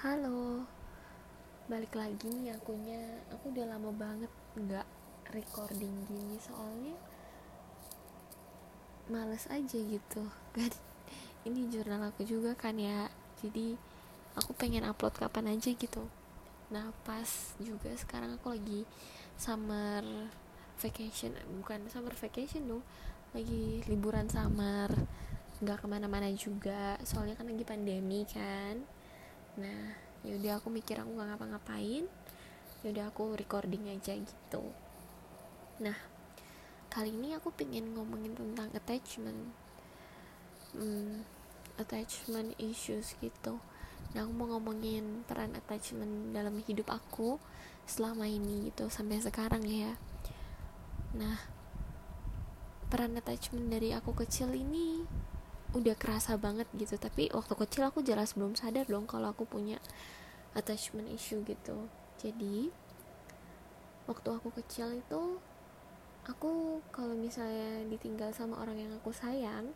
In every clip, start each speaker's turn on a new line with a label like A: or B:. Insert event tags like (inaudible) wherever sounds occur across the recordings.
A: Halo, balik lagi nih akunya. Aku udah lama banget nggak recording gini soalnya males aja gitu (laughs) kan. Ini jurnal aku juga kan ya. Jadi aku pengen upload kapan aja gitu. Nah pas juga sekarang aku lagi summer vacation, bukan summer vacation dong, lagi liburan summer nggak ke mana-mana juga soalnya kan lagi pandemi kan nah yaudah aku mikir aku nggak ngapa-ngapain. Yaudah aku recording aja gitu. Nah kali ini aku pengen ngomongin tentang attachment. Hmm, attachment issues gitu. Nah aku mau ngomongin peran attachment dalam hidup aku selama ini gitu sampai sekarang ya. Nah peran attachment dari aku kecil ini udah kerasa banget gitu. Tapi waktu kecil aku jelas belum sadar dong kalau aku punya attachment issue gitu. Jadi waktu aku kecil itu aku kalau misalnya ditinggal sama orang yang aku sayang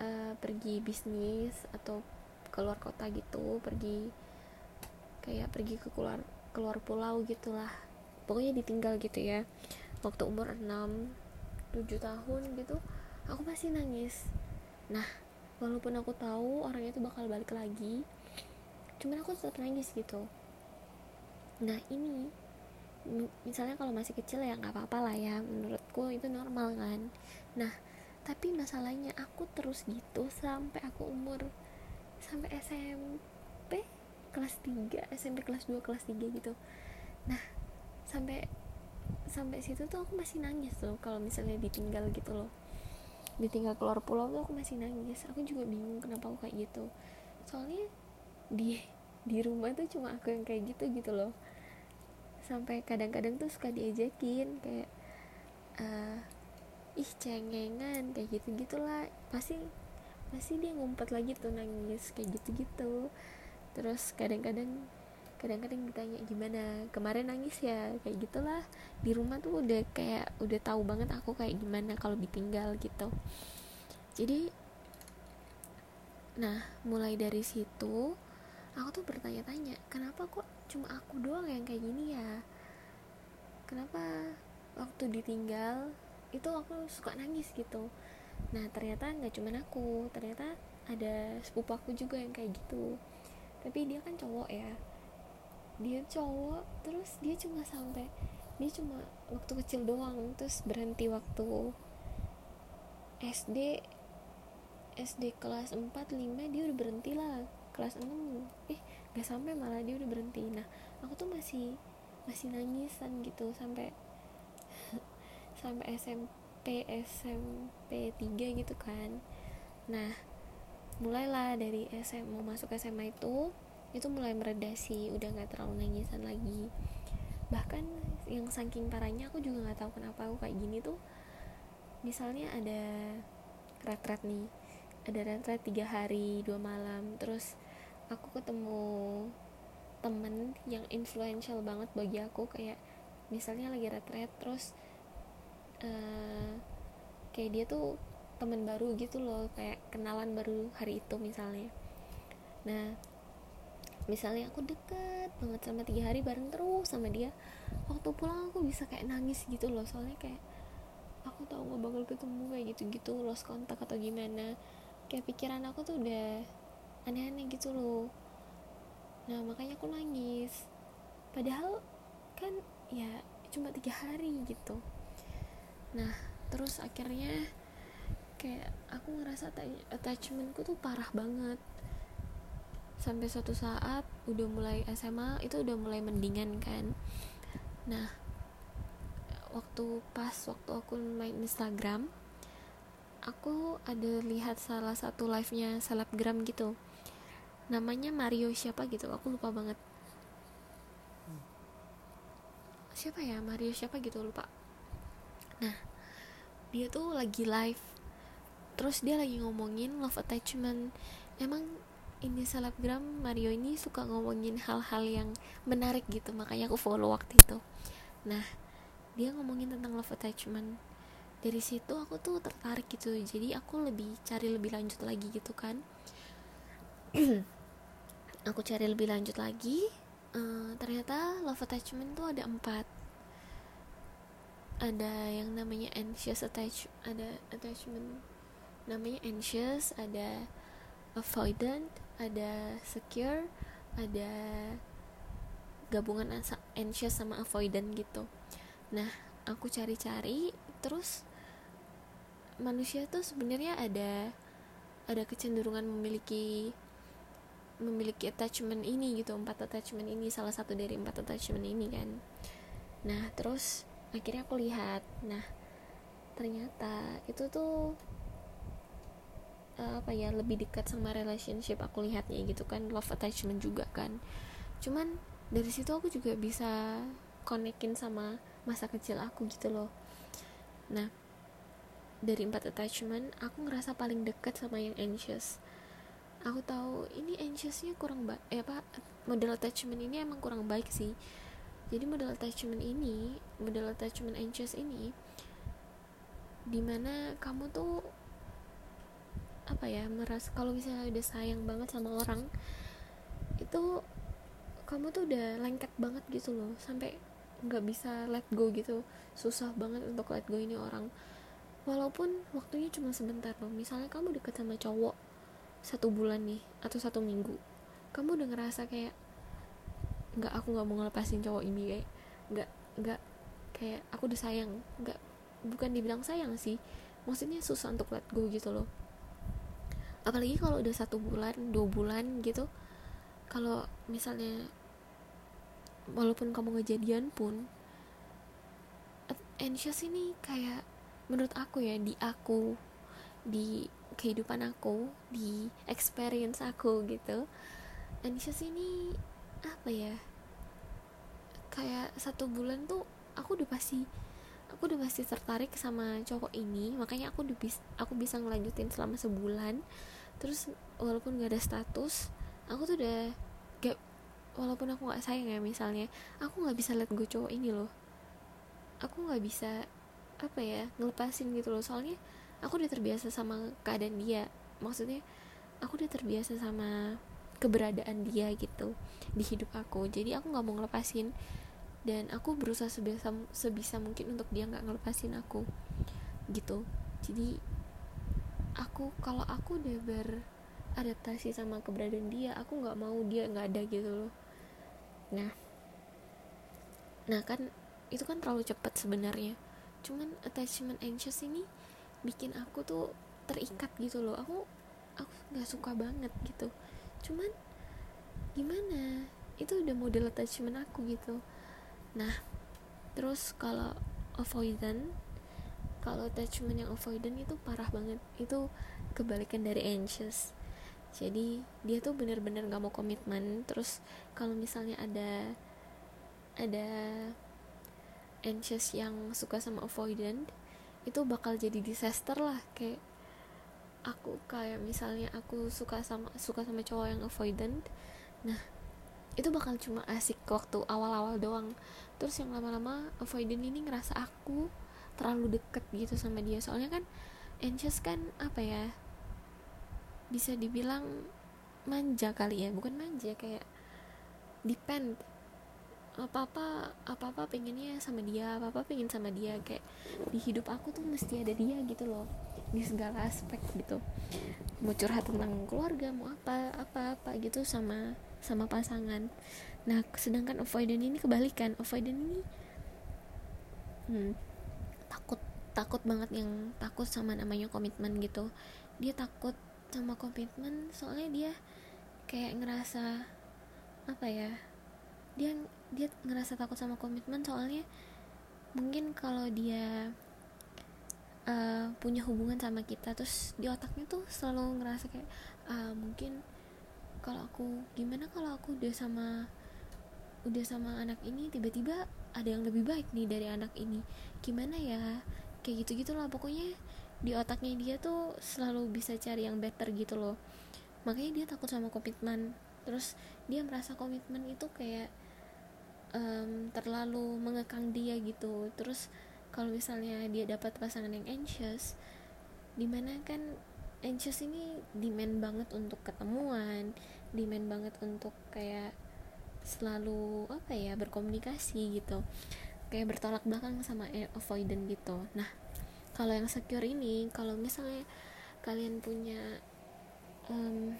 A: uh, pergi bisnis atau keluar kota gitu pergi kayak pergi ke keluar keluar pulau gitulah. Pokoknya ditinggal gitu ya. Waktu umur 6 7 tahun gitu aku pasti nangis nah walaupun aku tahu orang itu bakal balik lagi cuman aku tetap nangis gitu. Nah ini misalnya kalau masih kecil ya nggak apa-apa lah ya menurutku itu normal kan. Nah tapi masalahnya aku terus gitu sampai aku umur sampai SMP kelas 3 SMP kelas 2 kelas 3 gitu. Nah sampai sampai situ tuh aku masih nangis tuh kalau misalnya ditinggal gitu loh ditinggal keluar pulau tuh aku masih nangis. Aku juga bingung kenapa aku kayak gitu. Soalnya di di rumah tuh cuma aku yang kayak gitu gitu loh. Sampai kadang-kadang tuh suka diajakin kayak uh, ih cengengan kayak gitu gitulah pasti pasti dia ngumpet lagi tuh nangis kayak gitu gitu terus kadang-kadang kadang-kadang ditanya gimana? Kemarin nangis ya? Kayak gitulah. Di rumah tuh udah kayak udah tahu banget aku kayak gimana kalau ditinggal gitu. Jadi nah mulai dari situ aku tuh bertanya-tanya kenapa kok cuma aku doang yang kayak gini ya? Kenapa waktu ditinggal itu aku suka nangis gitu? Nah ternyata nggak cuma aku ternyata ada sepupu aku juga yang kayak gitu. Tapi dia kan cowok ya dia cowok terus dia cuma sampai dia cuma waktu kecil doang terus berhenti waktu SD SD kelas 4 5 dia udah berhenti lah kelas 6 eh gak sampai malah dia udah berhenti. Nah aku tuh masih masih nangisan gitu sampai (laughs) sampai SMP SMP 3 gitu kan. Nah mulailah dari SMA mau masuk SMA itu itu mulai mereda sih udah nggak terlalu nangisan lagi. Bahkan yang saking parahnya aku juga nggak tahu kenapa aku kayak gini tuh. Misalnya ada retret nih ada retret tiga hari dua malam. Terus aku ketemu temen yang influential banget bagi aku kayak misalnya lagi retret terus uh, kayak dia tuh temen baru gitu loh kayak kenalan baru hari itu misalnya. Nah misalnya aku deket banget sama tiga hari bareng terus sama dia waktu pulang aku bisa kayak nangis gitu loh. Soalnya kayak aku tahu nggak bakal ketemu kayak gitu-gitu lost kontak atau gimana. Kayak pikiran aku tuh udah aneh-aneh gitu loh. Nah makanya aku nangis. Padahal kan ya cuma tiga hari gitu. Nah terus akhirnya kayak aku ngerasa attachmentku tuh parah banget sampai suatu saat udah mulai SMA itu udah mulai mendingan kan. Nah waktu pas waktu aku main Instagram aku ada lihat salah satu live nya selebgram gitu. Namanya Mario siapa gitu aku lupa banget. Siapa ya? Mario siapa gitu lupa. Nah dia tuh lagi live. Terus dia lagi ngomongin love attachment. Emang ini selebgram Mario ini suka ngomongin hal-hal yang menarik gitu makanya aku follow waktu itu. Nah dia ngomongin tentang love attachment. Dari situ aku tuh tertarik gitu jadi aku lebih cari lebih lanjut lagi gitu kan. (clears throat) Aku cari lebih lanjut lagi uh, ternyata love attachment tuh ada empat. Ada yang namanya anxious attach ada attachment namanya anxious ada avoidant ada secure ada gabungan anxious sama avoidant gitu. Nah aku cari-cari terus manusia tuh sebenarnya ada ada kecenderungan memiliki memiliki attachment ini gitu empat attachment ini salah satu dari empat attachment ini kan. Nah terus akhirnya aku lihat. Nah ternyata itu tuh uh, apa ya lebih dekat sama relationship aku lihatnya gitu kan love attachment juga kan. Cuman dari situ aku juga bisa konekin sama masa kecil aku gitu loh. Nah dari empat attachment aku ngerasa paling dekat sama yang anxious. Aku tahu ini anxiousnya kurang baik eh apa model attachment ini emang kurang baik sih. Jadi model attachment ini model attachment anxious ini di mana kamu tuh apa ya merasa kalau misalnya udah sayang banget sama orang itu kamu tuh udah lengket banget gitu loh sampai nggak bisa let go gitu susah banget untuk let go ini orang. Walaupun waktunya cuma sebentar loh misalnya kamu deket sama cowok satu bulan nih atau satu minggu kamu udah ngerasa kayak nggak aku nggak mau ngelepasin cowok ini kayak nggak nggak kayak aku udah sayang. Nggak bukan dibilang sayang sih maksudnya susah untuk let go gitu loh apalagi kalau udah satu bulan dua bulan gitu. Kalau misalnya walaupun kamu ngejadian pun anxious ini kayak menurut aku ya di aku di kehidupan aku di experience aku gitu. Anxious ini apa ya? Kayak satu bulan tuh aku udah pasti aku udah pasti tertarik sama cowok ini. Makanya aku udah bis, aku bisa ngelanjutin selama sebulan terus walaupun gak ada status aku tuh udah gak walaupun aku nggak sayang ya misalnya aku nggak bisa liat gue cowok ini loh. Aku nggak bisa apa ya ngelepasin gitu loh. Soalnya aku udah terbiasa sama keadaan dia. Maksudnya aku udah terbiasa sama keberadaan dia gitu di hidup aku. Jadi aku nggak mau ngelepasin. Dan aku berusaha sebisa sebisa mungkin untuk dia nggak ngelepasin aku gitu. Jadi aku kalau aku udah beradaptasi sama keberadaan dia aku nggak mau dia nggak ada gitu loh. Nah nah kan itu kan terlalu cepat sebenarnya. Cuman attachment anxious ini bikin aku tuh terikat gitu loh. Aku aku nggak suka banget gitu. Cuman gimana? Itu udah model attachment aku gitu. Nah terus kalau avoidant kalau attachment yang avoidant itu parah banget. Itu kebalikan dari anxious. Jadi dia tuh bener-bener gak mau komitmen. Terus kalau misalnya ada ada anxious yang suka sama avoidant itu bakal jadi disaster lah. Kayak aku kayak misalnya aku suka sama suka sama cowok yang avoidant nah itu bakal cuma asik waktu awal-awal doang. Terus yang lama-lama avoidant ini ngerasa aku terlalu deket gitu sama dia. Soalnya kan anxious kan apa ya bisa dibilang manja kali ya. Bukan manja kayak depend. Apa apa apa apa pengennya sama dia apa apa pengen sama dia. Kayak di hidup aku tuh mesti ada dia gitu loh di segala aspek gitu. Mau curhat tentang keluarga mau apa apa apa gitu sama sama pasangan. Nah sedangkan avoidant ini kebalikan. Avoidant ini hmm, takut takut banget yang takut sama namanya komitmen gitu. Dia takut sama komitmen soalnya dia kayak ngerasa apa ya dia dia ngerasa takut sama komitmen soalnya mungkin kalau dia uh, punya hubungan sama kita terus di otaknya tuh selalu ngerasa kayak uh, mungkin kalau aku gimana kalau aku udah sama udah sama anak ini tiba-tiba ada yang lebih baik nih dari anak ini. Gimana ya? Kayak gitu gitulah pokoknya di otaknya dia tuh selalu bisa cari yang better gitu loh. Makanya dia takut sama komitmen. Terus dia merasa komitmen itu kayak um, terlalu mengekang dia gitu. Terus kalau misalnya dia dapat pasangan yang anxious di mana kan anxious ini demand banget untuk ketemuan demand banget untuk kayak selalu apa ya berkomunikasi gitu. Kayak bertolak belakang sama avoidant gitu. Nah kalau yang secure ini kalau misalnya kalian punya um,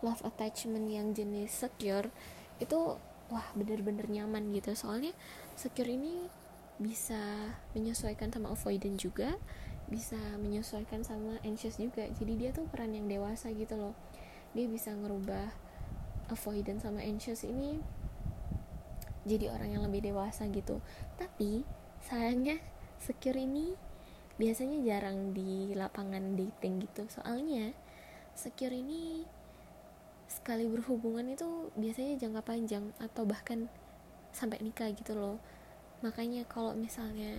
A: love attachment yang jenis secure itu wah bener-bener nyaman gitu. Soalnya secure ini bisa menyesuaikan sama avoidant juga bisa menyesuaikan sama anxious juga. Jadi dia tuh peran yang dewasa gitu loh. Dia bisa ngerubah avoidant sama anxious ini jadi orang yang lebih dewasa gitu. Tapi sayangnya secure ini biasanya jarang di lapangan dating gitu. Soalnya secure ini sekali berhubungan itu biasanya jangka panjang atau bahkan sampai nikah gitu loh. Makanya kalau misalnya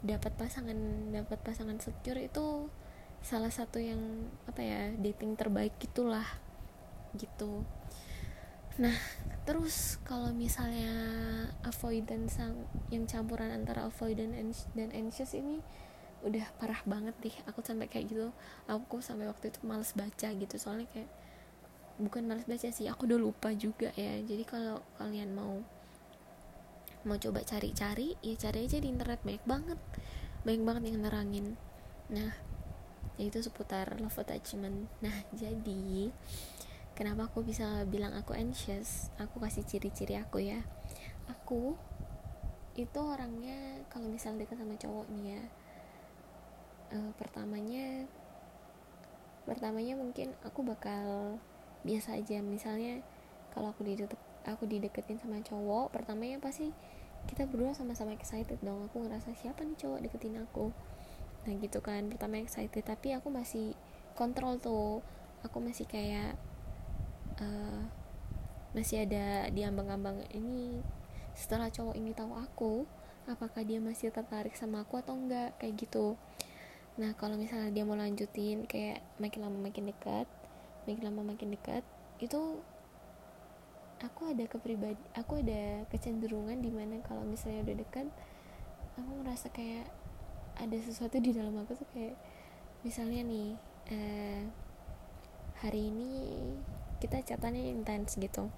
A: dapat pasangan dapat pasangan secure itu salah satu yang apa ya dating terbaik gitulah gitu nah terus kalau misalnya avoidant sang yang campuran antara avoidant dan anxious ini udah parah banget deh. Aku sampai kayak gitu. Aku sampai waktu itu males baca gitu. Soalnya kayak bukan males baca sih aku udah lupa juga ya. Jadi kalau kalian mau mau coba cari-cari ya cari aja di internet. Banyak banget. Banyak banget yang nerangin. Nah itu seputar love attachment. Nah jadi kenapa aku bisa bilang aku anxious? Aku kasih ciri-ciri aku ya. Aku itu orangnya kalau misal dekat sama cowok nih ya uh, pertamanya pertamanya mungkin aku bakal biasa aja. Misalnya kalau aku dideket aku dideketin sama cowok pertamanya pasti kita berdua sama-sama excited dong. Aku ngerasa siapa nih cowok deketin aku? Nah gitu kan pertama excited. Tapi aku masih kontrol tuh. Aku masih kayak uh, masih ada di ambang-ambang ini setelah cowok ini tahu aku apakah dia masih tertarik sama aku atau enggak? Kayak gitu. Nah kalau misalnya dia mau lanjutin kayak makin lama makin dekat makin lama makin dekat itu aku ada kepribadi aku ada kecenderungan di mana kalau misalnya udah dekat aku ngerasa kayak ada sesuatu di dalam aku tuh kayak misalnya nih eh, hari ini kita catatannya intens gitu.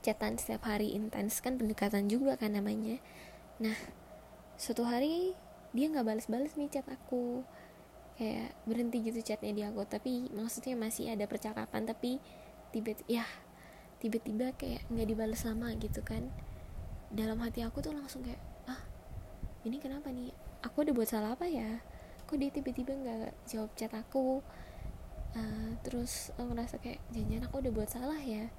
A: Catatan setiap hari intens kan pendekatan juga kan namanya. Nah suatu hari dia nggak balas-balas nih chat aku. Kayak berhenti gitu chatnya di aku tapi maksudnya masih ada percakapan tapi tiba-tiba ya tiba-tiba kayak nggak dibalas lama gitu kan. Dalam hati aku tuh langsung kayak ah ini kenapa nih? Aku udah buat salah apa ya? Kok dia tiba-tiba nggak jawab chat aku uh, terus aku ngerasa kayak jangan aku udah buat salah ya.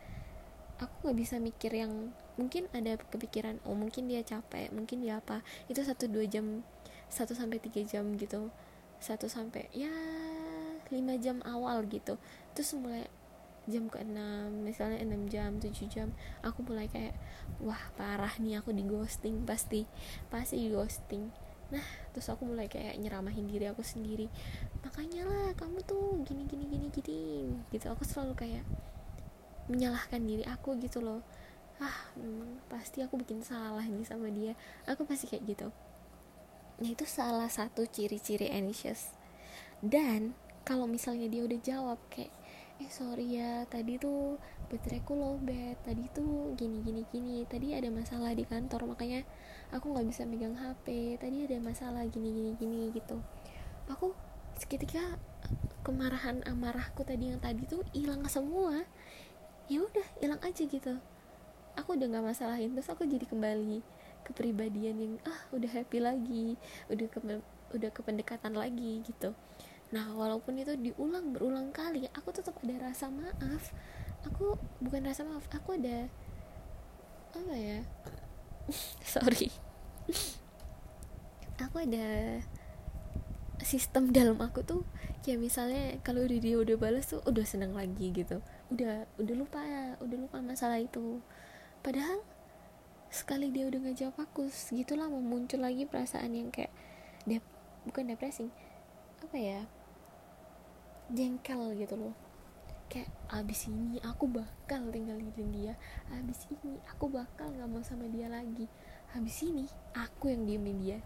A: Aku nggak bisa mikir yang mungkin ada kepikiran oh mungkin dia capek mungkin dia apa. Itu satu dua jam satu sampai tiga jam gitu. Satu sampai ya lima jam awal gitu. Terus mulai jam ke enam misalnya enam jam tujuh jam aku mulai kayak wah parah nih aku di ghosting. Pasti pasti di ghosting. Nah terus aku mulai kayak nyeramahin diri aku sendiri. Makanya lah kamu tuh gini gini gini gini gitu. Aku selalu kayak menyalahkan diri aku gitu loh. Ah hmm, pasti aku bikin salah nih sama dia. Aku pasti kayak gitu. Nah itu salah satu ciri-ciri anxious. Dan kalau misalnya dia udah jawab kayak eh sorry ya tadi tuh bateraiku lowbat tadi tuh gini gini gini tadi ada masalah di kantor. Makanya aku nggak bisa megang HP tadi ada masalah gini gini gini gitu. Aku seketika kemarahan amarahku tadi yang tadi tuh hilang semua. Ya udah hilang aja gitu. Aku udah nggak masalahin terus aku jadi kembali kepribadian yang ah udah happy lagi udah ke udah kependekatan lagi gitu. Nah walaupun itu diulang berulang kali aku tetap ada rasa maaf. Aku bukan rasa maaf aku ada apa ya (laughs) sorry. Aku ada sistem dalam aku tuh kayak misalnya kalau udah dia udah balas tuh udah seneng lagi gitu. Udah udah lupa udah lupa masalah itu. Padahal sekali dia udah ngejawab aku gitulah mau muncul lagi perasaan yang kayak dep bukan depresi apa ya jengkel gitu loh kayak abis ini aku bakal tinggalin dia abis ini aku bakal nggak mau sama dia lagi abis ini aku yang diemin dia.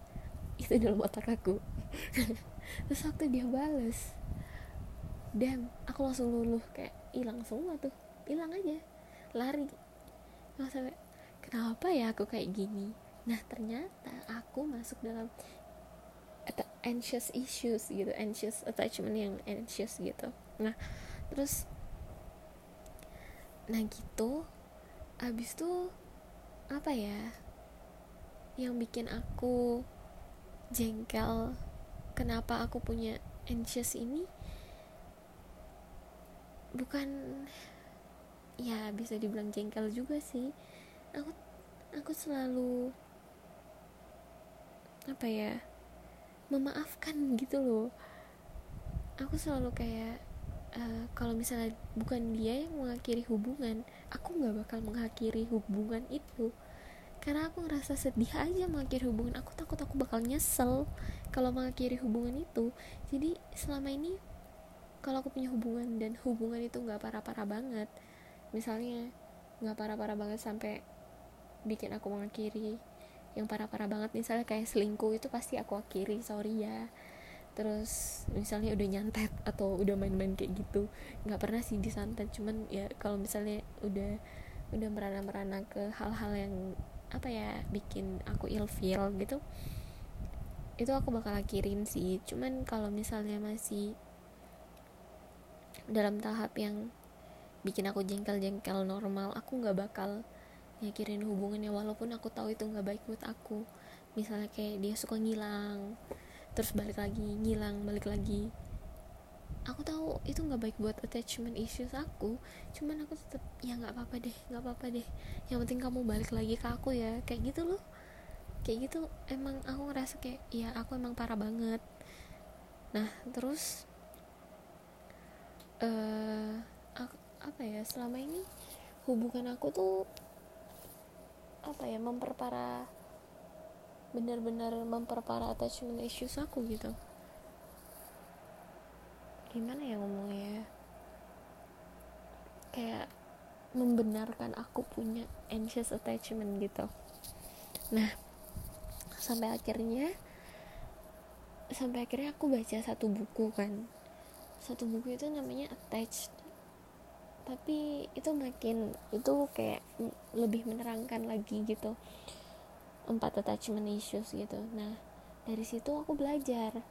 A: Itu dalam otak aku. (laughs) Terus waktu dia bales damn aku langsung luluh kayak hilang semua tuh hilang aja lari. Nggak sampai kenapa ya aku kayak gini? Nah ternyata aku masuk dalam anxious issues gitu anxious attachment yang anxious gitu. Nah terus nah gitu. Abis tuh apa ya yang bikin aku jengkel kenapa aku punya anxious ini bukan ya bisa dibilang jengkel juga sih. Aku aku selalu apa ya memaafkan gitu loh. Aku selalu kayak uh, kalau misalnya bukan dia yang mengakhiri hubungan aku nggak bakal mengakhiri hubungan itu. Karena aku ngerasa sedih aja mengakhiri hubungan. Aku takut aku bakal nyesel kalau mengakhiri hubungan itu. Jadi selama ini kalau aku punya hubungan dan hubungan itu nggak parah-parah banget misalnya nggak parah-parah banget sampai bikin aku mengakhiri yang parah-parah banget misalnya kayak selingkuh itu pasti aku akhiri sorry ya terus misalnya udah nyantet atau udah main-main kayak gitu nggak pernah sih disantet. Cuman ya kalau misalnya udah udah merana-merana ke hal-hal yang apa ya bikin aku ilfeel gitu itu aku bakal akhirin sih. Cuman kalau misalnya masih dalam tahap yang bikin aku jengkel-jengkel normal aku nggak bakal nyakirin hubungannya. Walaupun aku tahu itu nggak baik buat aku. Misalnya kayak dia suka ngilang terus balik lagi ngilang balik lagi. Aku tahu itu nggak baik buat attachment issues aku cuman aku tetap ya nggak apa-apa deh nggak apa-apa deh. Yang penting kamu balik lagi ke aku ya. Kayak gitu loh. Kayak gitu emang aku ngerasa kayak ya aku emang parah banget. Nah terus uh, apa ya selama ini hubungan aku tuh apa ya memperparah benar-benar memperparah attachment issues aku gitu. Gimana ya ngomongnya kayak membenarkan aku punya anxious attachment gitu. Nah sampai akhirnya sampai akhirnya aku baca satu buku kan. Satu buku itu namanya attached. Tapi itu makin itu kayak lebih menerangkan lagi gitu empat attachment issues gitu. Nah dari situ aku belajar.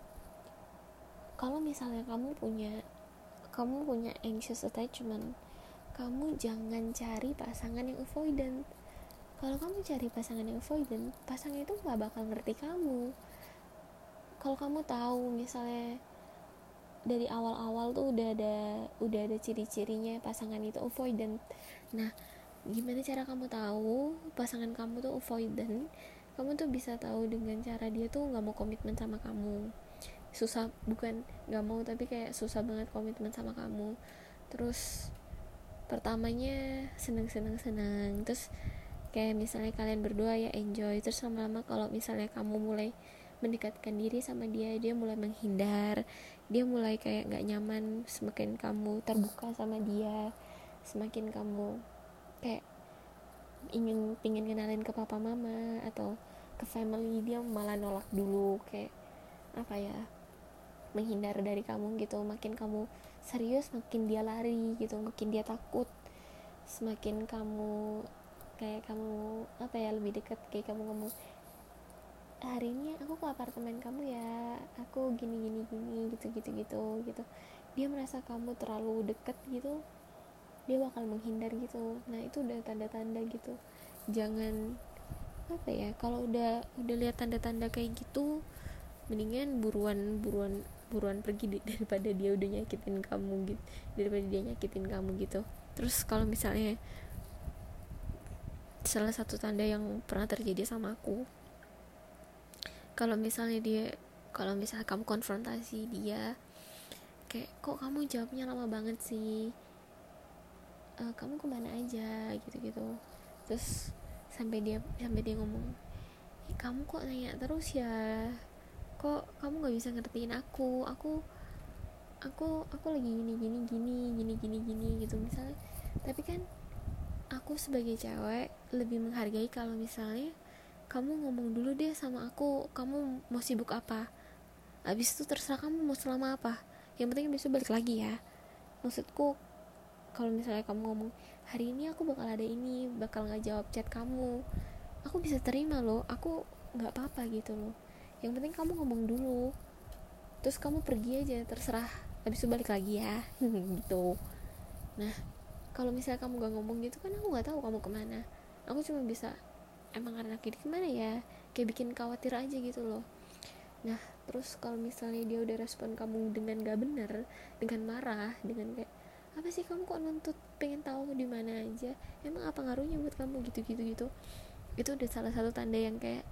A: Kalau misalnya kamu punya kamu punya anxious attachment kamu jangan cari pasangan yang avoidant. Kalau kamu cari pasangan yang avoidant pasangan itu gak bakal ngerti kamu. Kalau kamu tahu misalnya dari awal-awal tuh udah ada udah ada ciri-cirinya pasangan itu avoidant. Nah gimana cara kamu tahu pasangan kamu tuh avoidant? Kamu tuh bisa tahu dengan cara dia tuh nggak mau komitmen sama kamu. Susah bukan nggak mau tapi kayak susah banget komitmen sama kamu. Terus pertamanya seneng seneng seneng. Terus kayak misalnya kalian berdua ya enjoy. Terus lama-lama kalau misalnya kamu mulai mendekatkan diri sama dia dia mulai menghindar. Dia mulai kayak nggak nyaman semakin kamu terbuka sama dia semakin kamu kayak ingin pingin kenalin ke papa mama atau ke family dia malah nolak dulu kayak apa ya menghindar dari kamu gitu. Makin kamu serius makin dia lari gitu makin dia takut. Semakin kamu kayak kamu apa ya lebih dekat kayak kamu ngomong hari ini aku ke apartemen kamu ya aku gini gini gini gitu gitu gitu gitu. Dia merasa kamu terlalu deket gitu dia bakal menghindar gitu. Nah itu udah tanda-tanda gitu. Jangan apa ya kalau udah udah lihat tanda-tanda kayak gitu mendingan buruan buruan buruan pergi (laughs) daripada dia udah nyakitin kamu gitu daripada dia nyakitin kamu gitu. Terus kalau misalnya salah satu tanda yang pernah terjadi sama aku kalau misalnya dia kalau misalnya kamu konfrontasi dia kayak kok kamu jawabnya lama banget sih uh, kamu ke mana aja? gitu-gitu. Terus sampai dia sampai dia ngomong kamu kok nanya terus ya? Kok kamu nggak bisa ngertiin aku? Aku aku aku lagi gini gini gini gini gini gini gitu misalnya. Tapi kan aku sebagai cewek lebih menghargai kalau misalnya kamu ngomong dulu deh sama aku kamu mau sibuk apa? Abis itu terserah kamu mau selama apa. Yang penting besok balik lagi ya. Maksudku kalau misalnya kamu ngomong hari ini aku bakal ada ini bakal nggak jawab chat kamu. Aku bisa terima loh aku nggak apa-apa gitu loh. Yang penting kamu ngomong dulu. Terus kamu pergi aja terserah. Habis itu balik lagi ya (laughs) gitu. Nah kalau misalnya kamu gak ngomong gitu kan aku nggak tahu kamu ke mana. Aku cuma bisa emang anak ini ke mana ya? Kayak bikin khawatir aja gitu loh. Nah terus kalau misalnya dia udah respon kamu dengan gak bener dengan marah dengan kayak apa sih kamu kok nuntut pengen tahu di mana aja? Emang apa ngaruhnya buat kamu? Gitu gitu gitu. Itu udah salah satu tanda yang kayak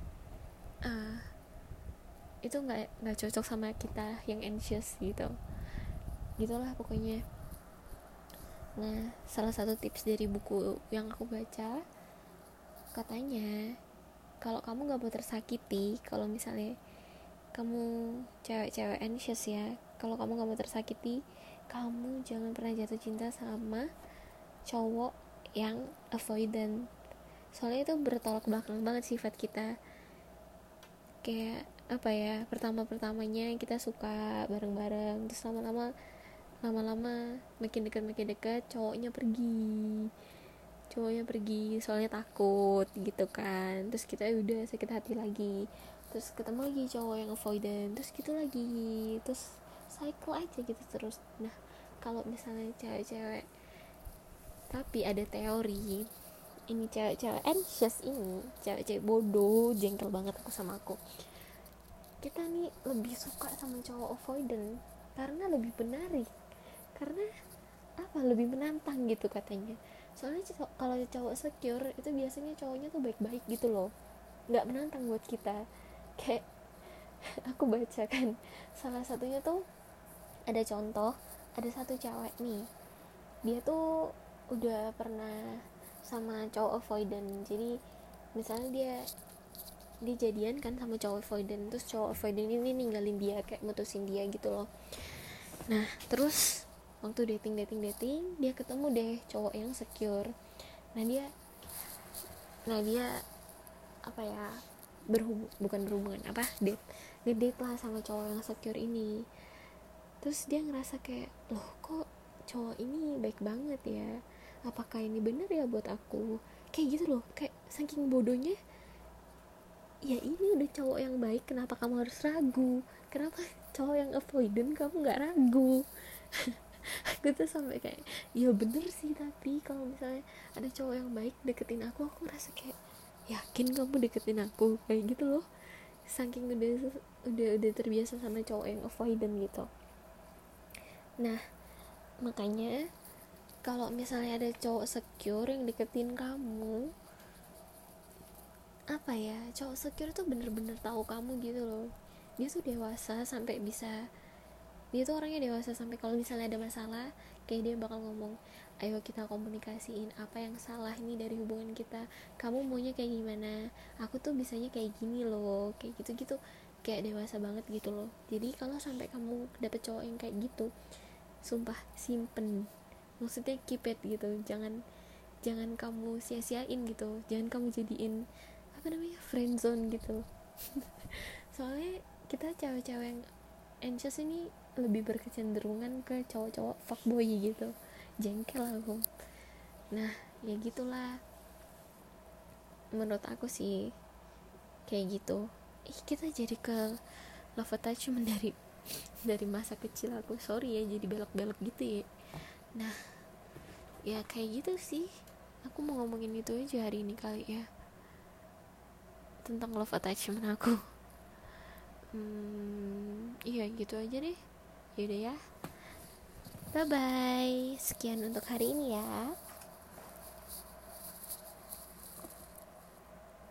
A: uh, itu nggak nggak cocok sama kita yang anxious gitu. Gitulah pokoknya. Nah salah satu tips dari buku yang aku baca katanya kalau kamu nggak mau tersakiti kalau misalnya kamu cewek-cewek anxious ya kalau kamu nggak mau tersakiti kamu jangan pernah jatuh cinta sama cowok yang avoidant. Soalnya itu bertolak belakang banget sifat kita. Kayak apa ya pertama pertamanya kita suka bareng bareng terus lama lama lama lama makin dekat makin dekat cowoknya pergi. Cowoknya pergi soalnya takut gitu kan. Terus kita udah sakit hati lagi. Terus ketemu lagi cowok yang avoidant terus gitu lagi. Terus cycle aja gitu terus. Nah kalau misalnya cewek-cewek tapi ada teori ini cewek-cewek anxious ini cewek-cewek bodoh jengkel banget aku sama aku. Kita nih lebih suka sama cowok avoidant karena lebih menarik. Karena apa? Lebih menantang gitu katanya. Soalnya kalau cowok secure itu biasanya cowoknya tuh baik-baik gitu loh. Nggak menantang buat kita. Kayak (laughs) aku baca kan salah satunya tuh ada contoh ada satu cewek nih. Dia tuh udah pernah sama cowok avoidant. Jadi misalnya dia dia jadian kan sama cowok avoidant terus cowok avoidant ini ninggalin dia kayak mutusin dia gitu loh. Nah terus waktu dating dating dating dia ketemu deh cowok yang secure. Nah dia nah dia apa ya berhubung bukan berhubungan apa date ngedate lah sama cowok yang secure ini terus dia ngerasa kayak loh kok cowok ini baik banget ya? Apakah ini bener ya buat aku? Kayak gitu loh kayak saking bodohnya ya ini udah cowok yang baik kenapa kamu harus ragu? Kenapa cowok yang avoidant kamu nggak ragu? (laughs) Aku tuh sampai kayak ya bener sih tapi kalau misalnya ada cowok yang baik deketin aku aku merasa kayak yakin kamu deketin aku? Kayak gitu loh. Saking udah udah udah terbiasa sama cowok yang avoidant gitu nah makanya kalau misalnya ada cowok secure yang deketin kamu apa ya cowok secure tuh bener-bener tahu kamu gitu loh. Dia tuh dewasa sampai bisa dia tuh orangnya dewasa sampai kalau misalnya ada masalah kayak dia bakal ngomong ayo kita komunikasiin apa yang salah ini dari hubungan kita. Kamu maunya kayak gimana? Aku tuh bisanya kayak gini loh. Kayak gitu gitu kayak dewasa banget gitu loh. Jadi kalau sampai kamu dapet cowok yang kayak gitu sumpah simpen. Maksudnya keep it gitu jangan jangan kamu sia-siain gitu jangan kamu jadiin apa namanya friend zone gitu. (laughs) Soalnya kita cewek-cewek yang anxious ini lebih berkecenderungan ke cowok-cowok fuckboy gitu. Jengkel aku. Nah ya gitulah. Menurut aku sih kayak gitu. Ih kita jadi ke love attachment dari dari masa kecil aku. Sorry ya jadi belok-belok gitu ya. Nah ya kayak gitu sih. Aku mau ngomongin itu aja hari ini kali ya. Tentang love attachment aku. Hmm, iya gitu aja deh. Yaudah ya. Bye bye sekian untuk hari ini ya